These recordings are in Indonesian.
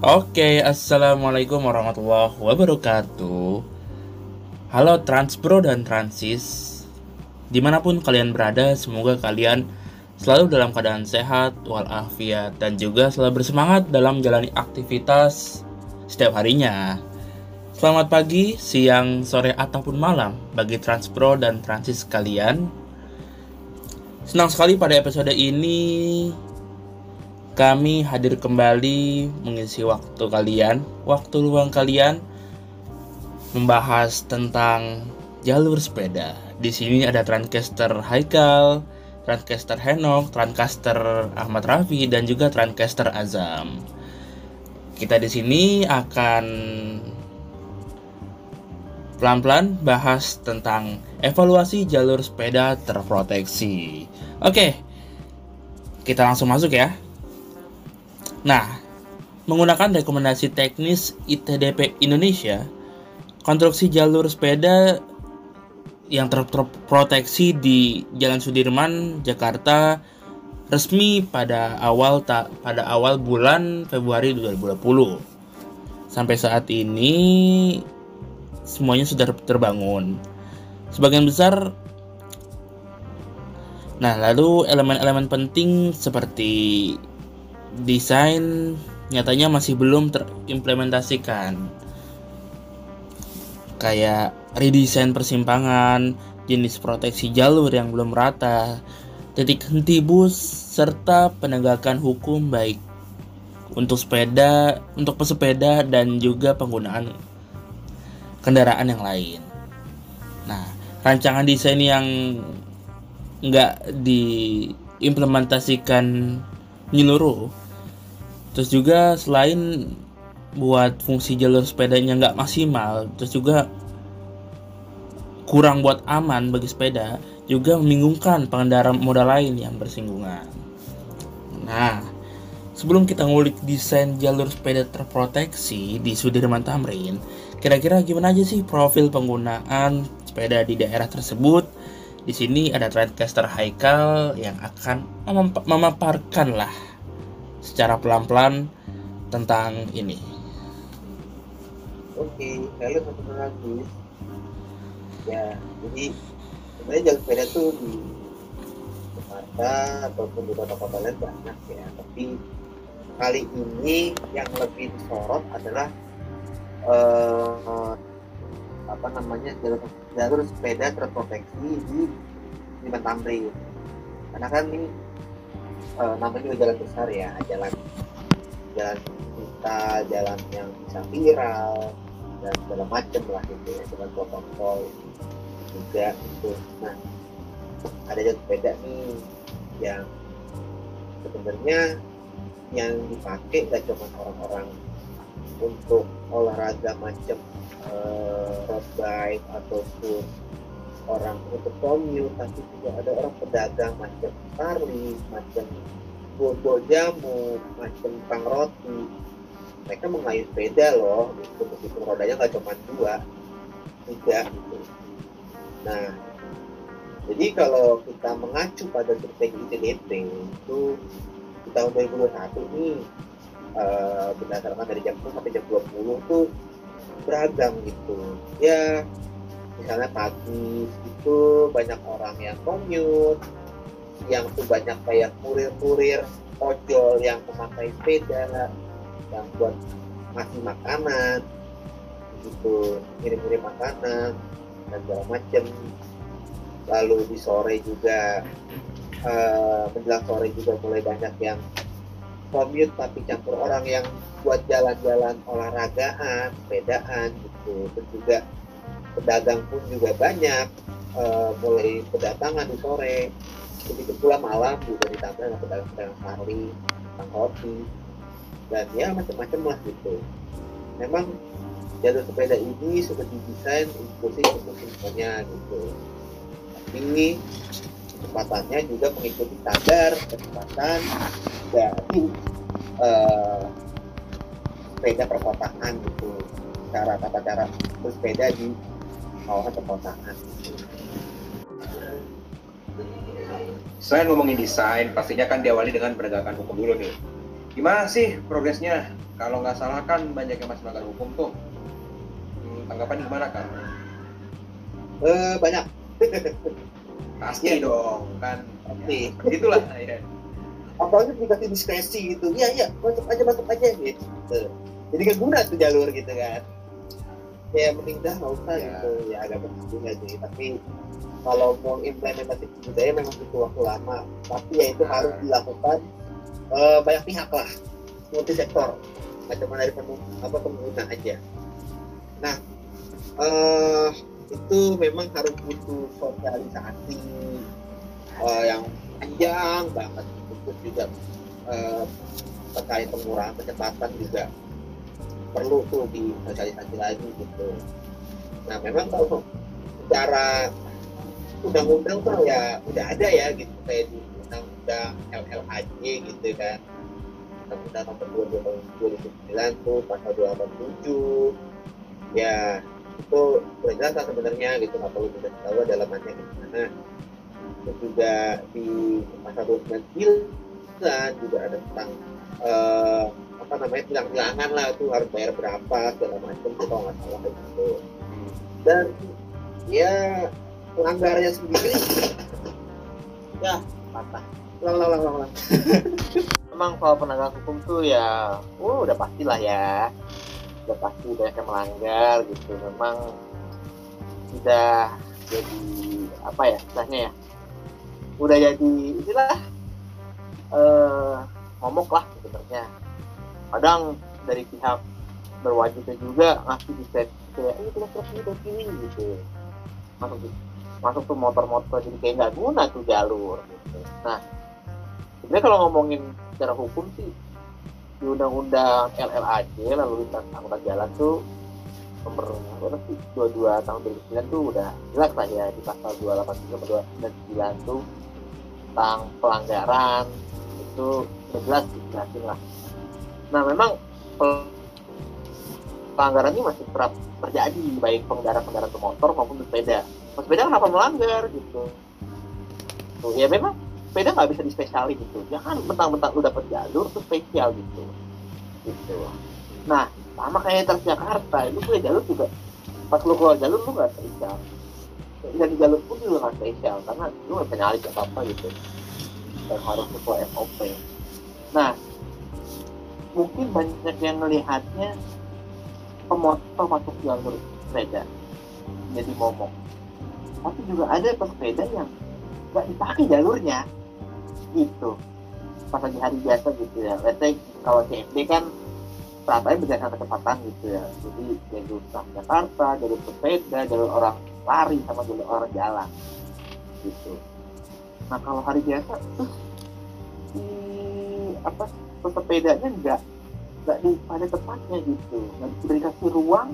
Oke, assalamualaikum warahmatullahi wabarakatuh. Halo Transpro dan Transis, di mana pun kalian berada, semoga kalian selalu dalam keadaan sehat, walafiat, dan juga selalu bersemangat dalam menjalani aktivitas setiap harinya. Selamat pagi, siang, sore, ataupun malam bagi Transpro dan Transis kalian. Senang sekali pada episode ini kami hadir kembali mengisi waktu kalian, waktu luang kalian membahas tentang jalur sepeda. Di sini ada Transcaster Haikal, Transcaster Henok, Transcaster Ahmad Rafi dan juga Transcaster Azam. Kita di sini akan pelan-pelan bahas tentang evaluasi jalur sepeda terproteksi. Oke, kita langsung masuk ya. Nah, menggunakan rekomendasi teknis ITDP Indonesia, konstruksi jalur sepeda yang terproteksi di Jalan Sudirman, Jakarta resmi pada awal pada awal bulan Februari 2020. Sampai saat ini semuanya sudah terbangun. Sebagian besar Nah, lalu elemen-elemen penting seperti desain nyatanya masih belum terimplementasikan. Kayak redesign persimpangan, jenis proteksi jalur yang belum rata, titik henti bus, serta penegakan hukum baik untuk sepeda, untuk pesepeda dan juga penggunaan kendaraan yang lain. Nah, rancangan desain yang nggak diimplementasikan menyeluruh. Terus juga selain buat fungsi jalur sepedanya nggak maksimal terus juga kurang buat aman bagi sepeda juga membingungkan pengendara moda lain yang bersinggungan. Nah sebelum kita ngulik desain jalur sepeda terproteksi di Sudirman Tamrin kira-kira gimana aja sih profil penggunaan sepeda di daerah tersebut di sini ada Trendcaster Haikal yang akan memaparkan lah secara pelan-pelan tentang ini. Oke, halo teman-teman Agus. Ya, jadi sebenarnya jalur sepeda tuh di Jakarta ataupun di kota-kota lain banyak ya, tapi kali ini yang lebih disorot adalah uh, apa namanya jalur jalur sepeda terproteksi di di Tamrin. Karena kan ini e, namanya juga jalan besar ya jalan jalan kita jalan yang bisa viral dan segala macam lah gitu ya dengan protokol juga gitu nah ada jalur sepeda nih yang sebenarnya yang dipakai gak cuma orang-orang untuk olahraga macam uh, road bike ataupun orang untuk commute tapi juga ada orang pedagang macam Charlie macam bobo jamu macam pang roti. Mereka mengayuh sepeda loh gitu. Meskipun rodanya nggak cuma dua tiga gitu. Nah jadi kalau kita mengacu pada strategi ITDP itu di tahun 2021 nih uh, berdasarkan dari jam 1 sampai jam 20 tuh beragam gitu. Ya misalnya pagi itu banyak orang yang commute yang tuh banyak kayak kurir-kurir ojol yang memakai sepeda yang buat ngasih makanan gitu ngirim-ngirim makanan dan segala macem. Lalu di sore juga uh, menjelang sore juga mulai banyak yang commute tapi campur orang yang buat jalan-jalan olahragaan, sepedaan gitu. Terus juga pedagang pun juga banyak uh, mulai kedatangan di sore. Begitu pula malam juga ditambah dengan pedagang-pedagang sari, roti, dan ya macam-macam lah gitu. Memang jalur sepeda ini sudah didesain inklusif untuk semuanya gitu. Tapi kecepatannya juga mengikuti standar kecepatan dari uh, sepeda perkotaan gitu. Cara tata cara bersepeda di kawasan perkotaan. Gitu. Selain ngomongin desain, pastinya kan diawali dengan penegakan hukum dulu nih. Gimana sih progresnya? Kalau nggak salah kan banyak yang masih melanggar hukum tuh. Hmm, tanggapan gimana kan eh banyak pasti Iya. dong kan. Pasti. Itulah ya. Apalagi dikasih diskresi gitu. Iya iya masuk aja masuk aja gitu. Jadi gak guna tuh jalur gitu kan. Ya mending dah nggak usah Ya. gitu. Ya agak juga sih. Tapi kalau mau implementasi budaya memang butuh waktu lama. Tapi ya itu harus dilakukan eh, banyak pihak lah. Multi sektor. Nggak cuma dari pengguna, apa pengguna aja. Nah eh itu memang harus butuh sosialisasi eh, yang panjang banget terus juga eh, terkait pengurangan kecepatan juga perlu tuh disosialisasi lagi gitu. Nah memang kalau secara undang-undang tuh ya udah ada ya gitu kayak di undang-undang LLAJ gitu kan. Undang-undang nomor 2 2009 tuh pasal 287 ya itu lah sebenarnya gitu nggak perlu kita tahu dalamannya gimana terus juga di pasal 299 juga ada tentang eh, apa namanya bilang-bilangan lah tuh harus bayar berapa segala macam tuh kalau nggak salah kayak gitu dan ya pelanggarannya sendiri ya patah. Ulang ulang ulang ulang. Memang kalau penegak hukum tuh ya uh, udah pastilah ya udah pasti banyak yang melanggar gitu. Memang sudah jadi apa ya istilahnya ya udah jadi inilah eh momok lah sebenarnya. Kadang dari pihak berwajibnya juga ngasih di set kayak ini kita terus ini ini gitu. Masuk masuk tuh motor-motor jadi kayak nggak guna tuh jalur gitu. Nah sebenarnya kalau ngomongin secara hukum sih di undang-undang LLAJ lalu lintas angkutan jalan tuh nomor berapa sih? 22 tahun 2009 tuh udah jelas lah ya di pasal 283 dan 29 tuh tentang pelanggaran itu udah jelas dijelasin lah. Nah memang pel- pelanggaran ini masih kerap terjadi baik pengendara-pengendara bermotor maupun bersepeda pesepeda kenapa melanggar gitu. Tuh ya memang sepeda nggak bisa dispesialin gitu. Jangan mentang-mentang lu dapet jalur tuh spesial gitu. Gitu. Nah sama kayak Transjakarta itu punya jalur juga. Pas lu keluar jalur lu nggak spesial. Dan di jalur pun juga nggak spesial karena lu nggak bisa nyalip apa apa gitu. Dan harus sesuai SOP nah mungkin banyak yang melihatnya pemotor masuk jalur sepeda jadi momok. Tapi juga ada pesepeda yang nggak dipakai jalurnya gitu. Pas lagi hari biasa gitu ya. Let's say kalau CFD kan ratanya berdasarkan kecepatan gitu ya. Jadi jalur Jakarta jalur sepeda jalur orang lari sama jalur orang jalan. Gitu. Nah kalau hari biasa terus di apa pesepedanya nggak nggak di pada tempatnya gitu. Nggak dikasih ruang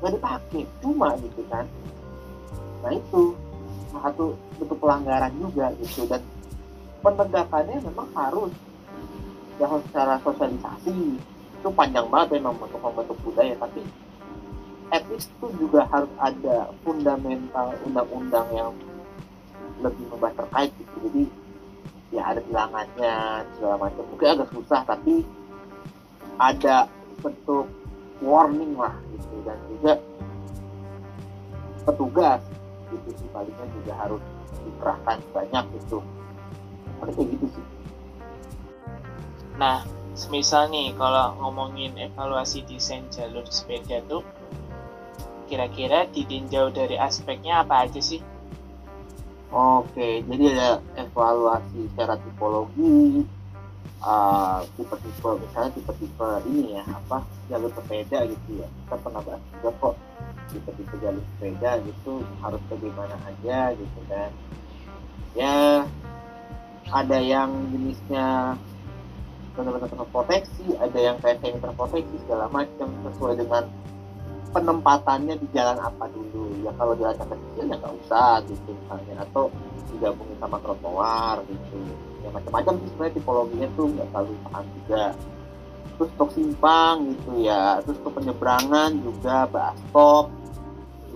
nggak dipakai. Cuma gitu kan. Nah itu satu bentuk pelanggaran juga gitu. Dan penegakannya memang harus. Yang secara sosialisasi. Itu panjang banget memang untuk membentuk budaya tapi at itu juga harus ada fundamental undang-undang yang lebih membahas terkait gitu. Jadi ya ada bilangannya segala macam. Mungkin agak susah tapi ada bentuk warning lah gitu. Dan juga petugas gitu sih palingnya juga harus dikerahkan banyak gitu kayak gitu sih Nah, semisal nih kalau ngomongin evaluasi desain jalur sepeda tuh kira-kira ditinjau dari aspeknya apa aja sih? Oke, jadi ada evaluasi secara tipologi, uh, tipe-tipe, misalnya tipe-tipe ini ya, apa jalur sepeda gitu ya. Kita pernah bahas juga kok tipe-tipe jalur sepeda gitu harus bagaimana aja gitu kan. Ya, ada yang jenisnya benar-benar terproteksi, ada yang kayak semi terproteksi segala macam sesuai dengan penempatannya di jalan apa dulu. Ya kalau jalan yang kecil ya nggak usah gitu misalnya atau digabungin sama trotoar gitu. Ya macam-macam sih sebenarnya tipologinya tuh nggak terlalu paham juga. Terus untuk simpang gitu ya terus untuk penyeberangan juga bus stop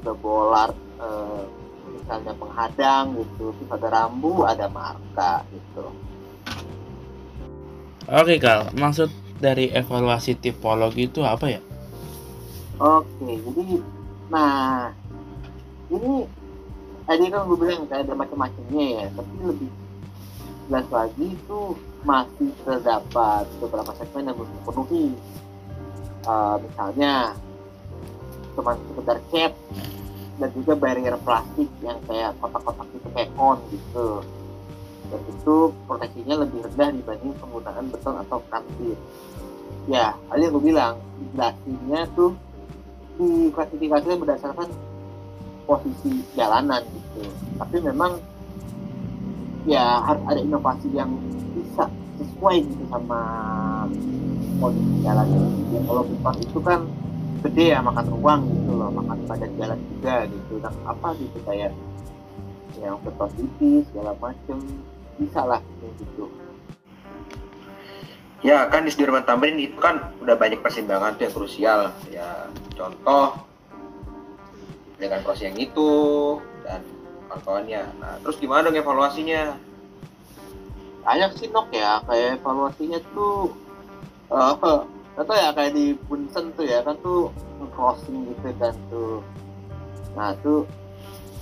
juga bolar eh, misalnya penghadang gitu terus ada rambu ada marka gitu Oke Kal, maksud dari evaluasi tipologi itu apa ya? Oke, jadi nah ini tadi kan gue bilang kayak ada macam-macamnya ya, tapi lebih jelas lagi itu masih terdapat beberapa segmen yang belum terpenuhi. Uh, misalnya cuma sekedar cap dan juga barrier plastik yang kayak kotak-kotak itu kayak kon gitu. Dan itu proteksinya lebih rendah dibanding penggunaan beton atau kantin ya tadi gue bilang jelasinnya tuh diklasifikasikan berdasarkan posisi jalanan gitu. Tapi memang ya harus ada inovasi yang bisa sesuai gitu sama posisi jalannya ya, kalau pipa itu kan gede ya makan ruang gitu loh makan badan jalan juga gitu dan apa gitu kayak yang tipis segala macem bisa lah gitu Ya kan di Sudirman Tamrin itu kan udah banyak persimpangan tuh yang krusial. Ya contoh dengan crossing yang itu dan kawan-kawannya. Nah terus gimana dong evaluasinya? banyak sih nok ya kayak evaluasinya tuh eh atau ya kayak di Bunsen tuh ya kan tuh crossing gitu kan tuh. Nah tuh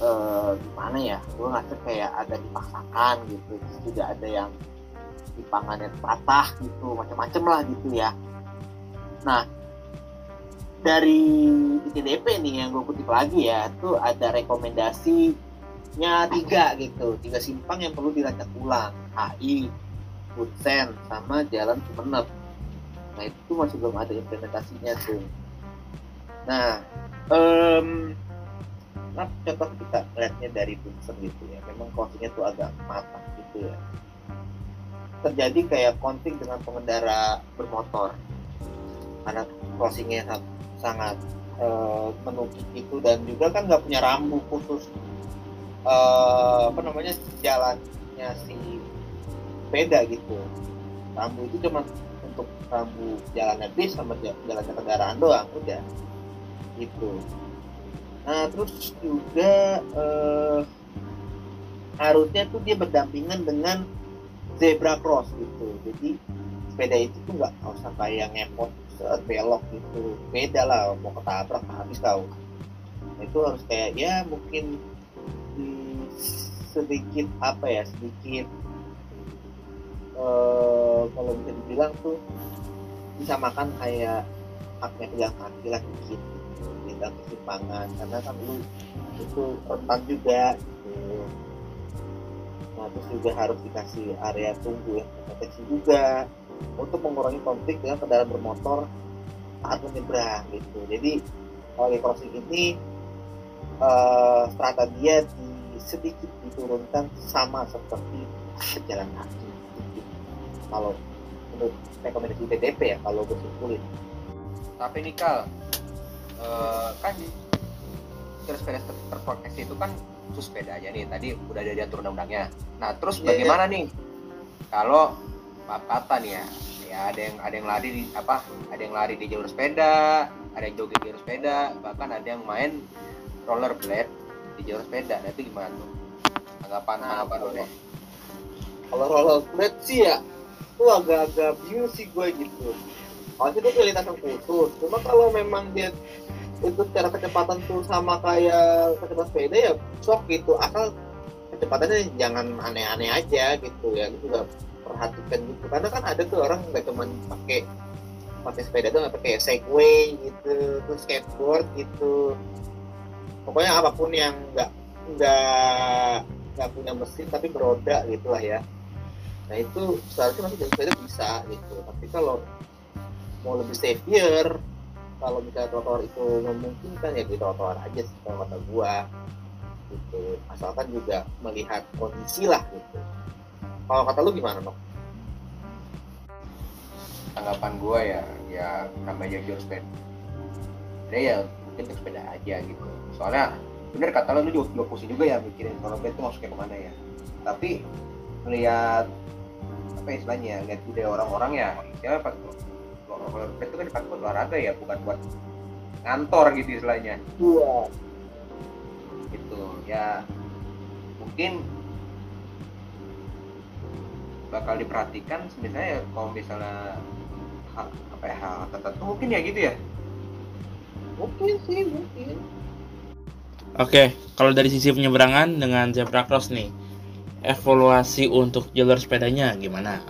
eh, gimana ya? Gue ngerasa kayak ada dipaksakan gitu. Terus juga ada yang dipangannya patah gitu macam-macam lah gitu ya. Nah dari ITDP nih yang gue kutip lagi ya tuh ada rekomendasinya tiga gitu. Tiga simpang yang perlu dirancang ulang. HI, Bunsen, sama Jalan Sumeneb nah itu masih belum ada implementasinya tuh. Nah em, nah contoh kita lihatnya dari Bunsen gitu ya. Memang crossingnya tuh agak matang gitu ya. Terjadi kayak konflik dengan pengendara bermotor. Karena crossingnya sangat, sangat eh, menumpuk itu dan juga kan nggak punya rambu khusus eh, apa namanya jalannya si sepeda gitu. Rambu itu cuma untuk rambu jalannya bis sama ja- jalannya kendaraan doang udah. Gitu. Nah terus juga eh, harusnya tuh dia berdampingan dengan zebra cross gitu. Jadi sepeda itu tuh nggak usah kayak ngepot set belok gitu. Beda lah mau ketabrak habis tahu Nah, itu harus kayak ya mungkin sedikit apa ya sedikit eh, kalau bisa dibilang tuh bisa makan kayak haknya pejalan kaki lah dikit gitu. Tidak kesimpangan karena kan lu itu rentan juga gitu. Nah terus juga harus dikasih area tunggu yang proteksi juga untuk mengurangi konflik dengan kendaraan bermotor saat menyeberang gitu. Jadi kalau di crossing ini eh, strata dia di, sedikit diturunkan sama seperti pejalan kaki. Kalau menurut rekomendasi TTP ya kalau gue simpulin Tapi nih Kal, eh, kan di jalur sepeda ter- terproteksi itu kan khusus sepeda aja nih. Tadi udah ada diatur undang-undangnya. Nah terus Iya, bagaimana nih kalau papatan ya? Ya ada yang ada yang lari di apa? Ada yang lari di jalur sepeda, ada yang jogging di jalur sepeda, bahkan ada yang main rollerblade di jalur sepeda. Nah itu gimana tuh? Tanggapan Nah, tanggapan lo deh. kalau rollerblade sih ya itu agak-agak bingung sih gue gitu. Pasti itu lintasan khusus cuma kalau memang dia itu secara kecepatan tuh sama kayak kecepatan sepeda ya sok gitu. Asal kecepatannya jangan aneh-aneh aja gitu ya. Itu juga perhatikan gitu. Karena kan ada tuh orang nggak cuma pakai pakai sepeda tuh nggak pakai segway gitu terus skateboard gitu. Pokoknya apa pun yang nggak nggak nggak punya mesin tapi beroda gitu lah ya nah itu seharusnya masih dari sepeda bisa gitu tapi kalau mau lebih safer kalau misalnya trotoar itu memungkinkan ya di trotoar aja sih kalau kata gua gitu asalkan juga melihat kondisi lah gitu kalau kata lu gimana nok Tanggapan gue ya, ya namanya jalur sepeda. Ada ya mungkin sepeda aja gitu. Soalnya bener kata lo lu juga, juga pusing juga ya mikirin rollerblade itu masuknya ke mana ya. Tapi melihat apa ya istilahnya lihat budaya orang-orang ya ya pas rollerblade itu kan dipakai buat olahraga ya bukan buat ngantor gitu istilahnya. Iya. Gitu ya. Mungkin bakal diperhatikan sebenarnya kalau misalnya hal apa ya hal tertentu mungkin ya gitu ya. Mungkin sih mungkin. Oke, kalau dari sisi penyeberangan dengan zebra cross nih, evaluasi untuk jalur sepedanya gimana?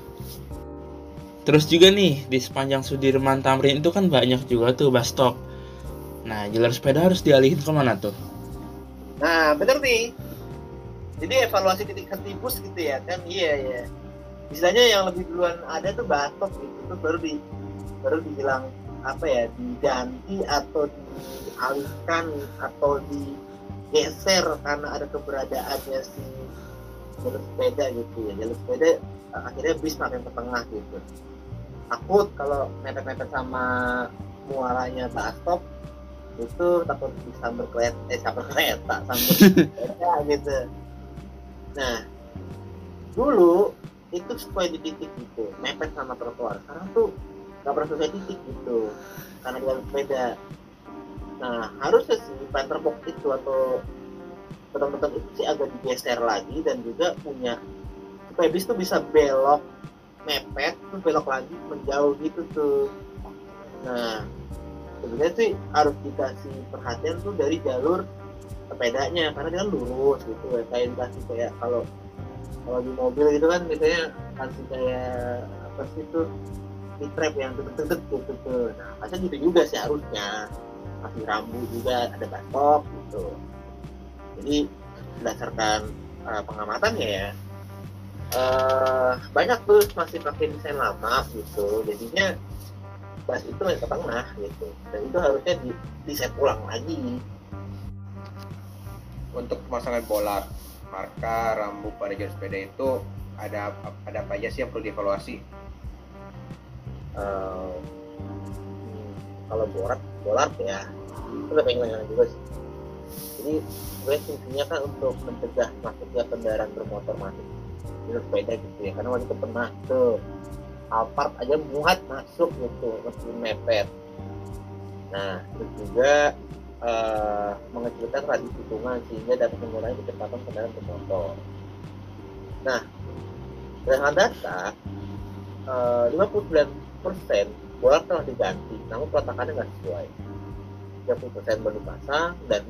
Terus juga nih di sepanjang Sudirman Tamrin itu kan banyak juga tuh bus stop. Nah, jalur sepeda harus dialihin ke mana tuh? nah bener nih jadi evaluasi titik bus gitu ya kan iya ya istilahnya yang lebih duluan ada tuh batok gitu tuh baru di baru dibilang apa ya diganti atau dialihkan atau digeser karena ada keberadaannya si jalur sepeda gitu ya. Jalur sepeda akhirnya bis makin ke tengah gitu. Takut kalau mepet-mepet sama muaranya bastop itu takut disambar kereta eh sambar kereta sambar sepeda gitu. Nah dulu itu supaya di titik gitu mepet sama trotoar. Sekarang tuh nggak pernah selesai titik gitu karena jalan sepeda. Nah harusnya sih planter box itu atau beton-beton itu sih agak digeser lagi dan juga punya supaya bis tuh bisa belok mepet terus belok lagi menjauh gitu tuh. Nah sebenarnya sih harus dikasih perhatian tuh dari jalur sepedanya karena dia kan lurus gitu. Ya kayak dikasih kayak kalau kalau di mobil gitu kan biasanya kasih kayak apa sih tuh di trap yang deket-deket gitu tuh. Nah pasti gitu juga sih harusnya. Kasih rambu juga ada batok gitu jadi berdasarkan uh, pengamatannya ya uh, banyak tuh masih pakai desain lama gitu. Jadinya bas itu ke tengah gitu. Dan itu harusnya di desain ulang lagi. Untuk pemasangan bola marka rambu pada jalur sepeda itu ada ada apa aja sih yang perlu dievaluasi? Uh, kalau borat bolat ya itu lebih banyak juga sih jadi gue fungsinya kan untuk mencegah masuknya kendaraan bermotor masuk. Jalur sepeda gitu ya karena waktu itu pernah tuh Alphard aja muat masuk gitu meski mepet. Nah terus juga uh, mengecilkan radius tikungan sehingga dapat mengurangi kecepatan kendaraan bermotor. Nah dengan data uh, 59% bola telah diganti namun peletakannya nggak sesuai. 30% baru dipasang dan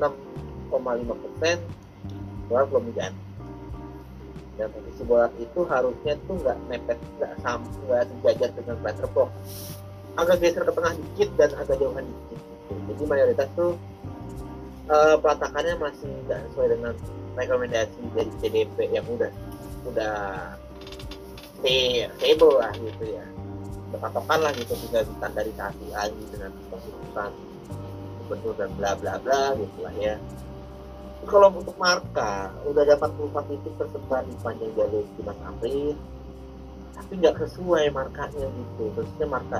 6,5% bola belum diganti dan posisi bola itu harusnya tuh nggak mepet nggak sam nggak sejajar dengan platter box agak geser ke tengah dikit dan agak jauhan dikit gitu. jadi mayoritas tuh uh, peletakannya masih nggak sesuai dengan rekomendasi dari CDP yang udah udah stable lah gitu ya. Berpatokan lah gitu tinggal distandarisasi lagi dengan keputusan gubernur dan bla bla bla gitu lah ya kalau untuk marka udah dapat 44 titik tersebar di panjang jalur Dimas Amrin tapi nggak sesuai markanya gitu. Terusnya marka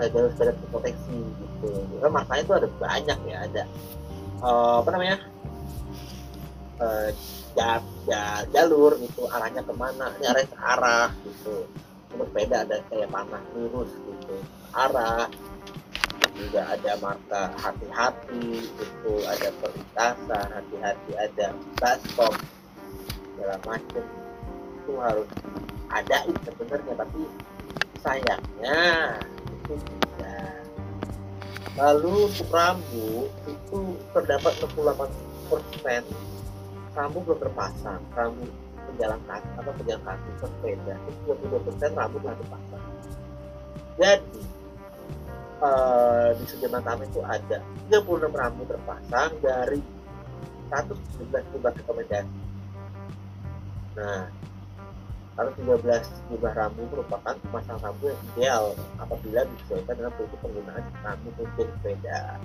eh, jalur sepeda proteksi gitu. Karena markanya itu ada banyak ya ada uh, apa namanya? Uh, ja, ja, jalur gitu arahnya ke mana? Ini arah arah gitu. Sepeda ada kayak panah lurus gitu arah juga ada marka hati-hati itu ada perlintasan hati-hati ada baskom segala macam. Itu harus ada itu sebenarnya tapi sayangnya itu tidak. Lalu rambu itu terdapat 68 persen. Rambu belum terpasang. Rambu pejalan kaki atau pejalan kaki sepeda itu 22 persen rambu belum terpasang. Jadi uh, di Sudirman Tamrin itu ada 36 rambu terpasang dari 117 jumlah rekomendasi. Nah, 113 jumlah rambu merupakan pemasang rambu yang ideal apabila disesuaikan dengan fungsi penggunaan rambu untuk sepeda.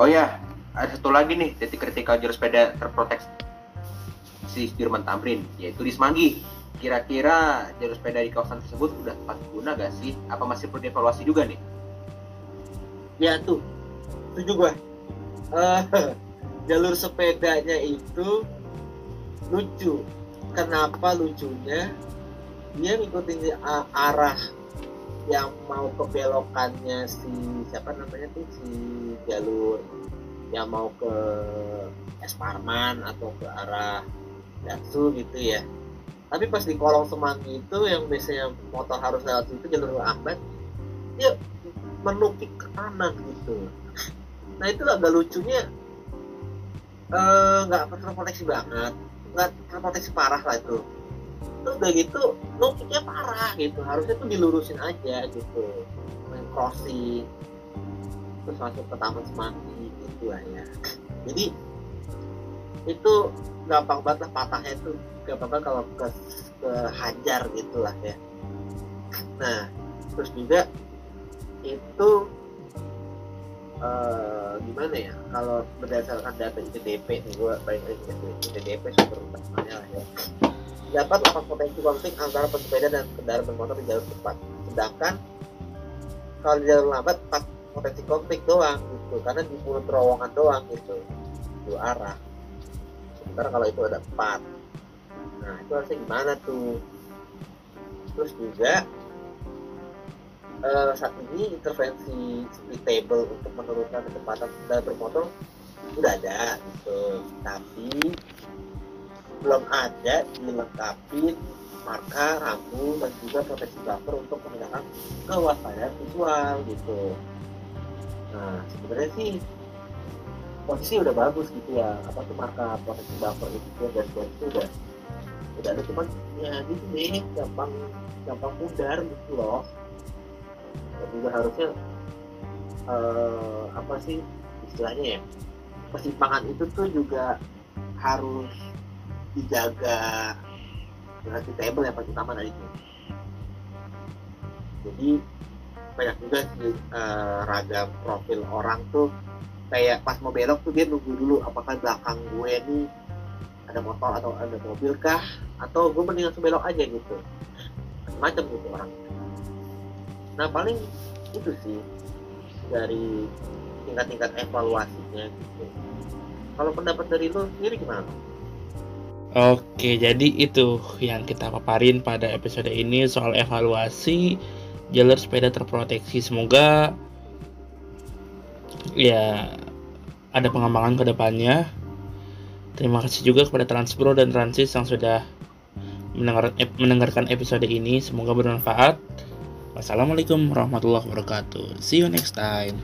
Oh ya, ada satu lagi nih titik kritikal jalur sepeda terproteksi si Sudirman Tamrin, yaitu di Semanggi. Kira-kira jalur sepeda di kawasan tersebut sudah tepat guna gak sih? Apa masih perlu dievaluasi juga nih? Ya tuh. Setuju gue uh, jalur sepedanya itu lucu. Kenapa lucunya? Dia ngikutin arah yang mau ke belokannya si siapa namanya tuh? Si jalur yang mau ke Esparman atau ke arah Datsu gitu ya. Tapi pas di kolong semanggi itu yang biasanya motor harus lewat itu jalur lambat dia menukik ke kanan gitu. Nah itu agak lucunya eh, nggak terproteksi banget nggak terproteksi parah lah itu. Terus udah gitu nukiknya parah gitu harusnya tuh dilurusin aja gitu main crossing terus masuk ke taman semanggi gitu lah ya. Jadi itu gampang banget lah patahnya itu gampang banget kalau ke, ke hajar gitu lah ya. Nah terus juga itu eh, gimana ya kalau berdasarkan data ITDP nih gue lagi ke ITDP sumber utamanya lah ya. Dapat 8 potensi konflik antara pesepeda dan kendaraan bermotor di jalur cepat. Sedangkan kalau di jalur lambat 4 potensi konflik doang gitu. Karena di mulut terowongan doang gitu. Dua arah. Sementara kalau itu ada 4 nah itu harusnya gimana tuh? Terus juga eh, saat ini intervensi speed table untuk menurunkan kecepatan kendaraan bermotor udah ada gitu. Tapi belum ada dilengkapi marka, rambu, dan juga proteksi bumper untuk meningkatkan kewaspadaan visual gitu. Nah sebenarnya sih posisi udah bagus gitu ya. Apa tuh marka proteksi bumper itu dan itu udah udah ada. Cuman ya gitu deh gampang gampang pudar gitu loh dan juga harusnya eh, apa sih istilahnya ya persimpangan itu tuh juga harus dijaga dengan table yang paling utama dari itu jadi banyak juga sih eh, ragam profil orang tuh kayak pas mau belok tuh dia nunggu dulu apakah belakang gue nih ada motor atau ada mobil kah? Atau gue mendingan sebelok aja gitu. Macam gitu orang nah paling itu sih dari tingkat-tingkat evaluasinya gitu kalau pendapat dari lo sendiri gimana Oke, jadi itu yang kita paparin pada episode ini soal evaluasi jalur sepeda terproteksi. Semoga ya ada pengembangan ke depannya. Terima kasih juga kepada Transpro dan Transis yang sudah mendengar, mendengarkan episode ini. Semoga bermanfaat. Wassalamualaikum warahmatullahi wabarakatuh. See you next time.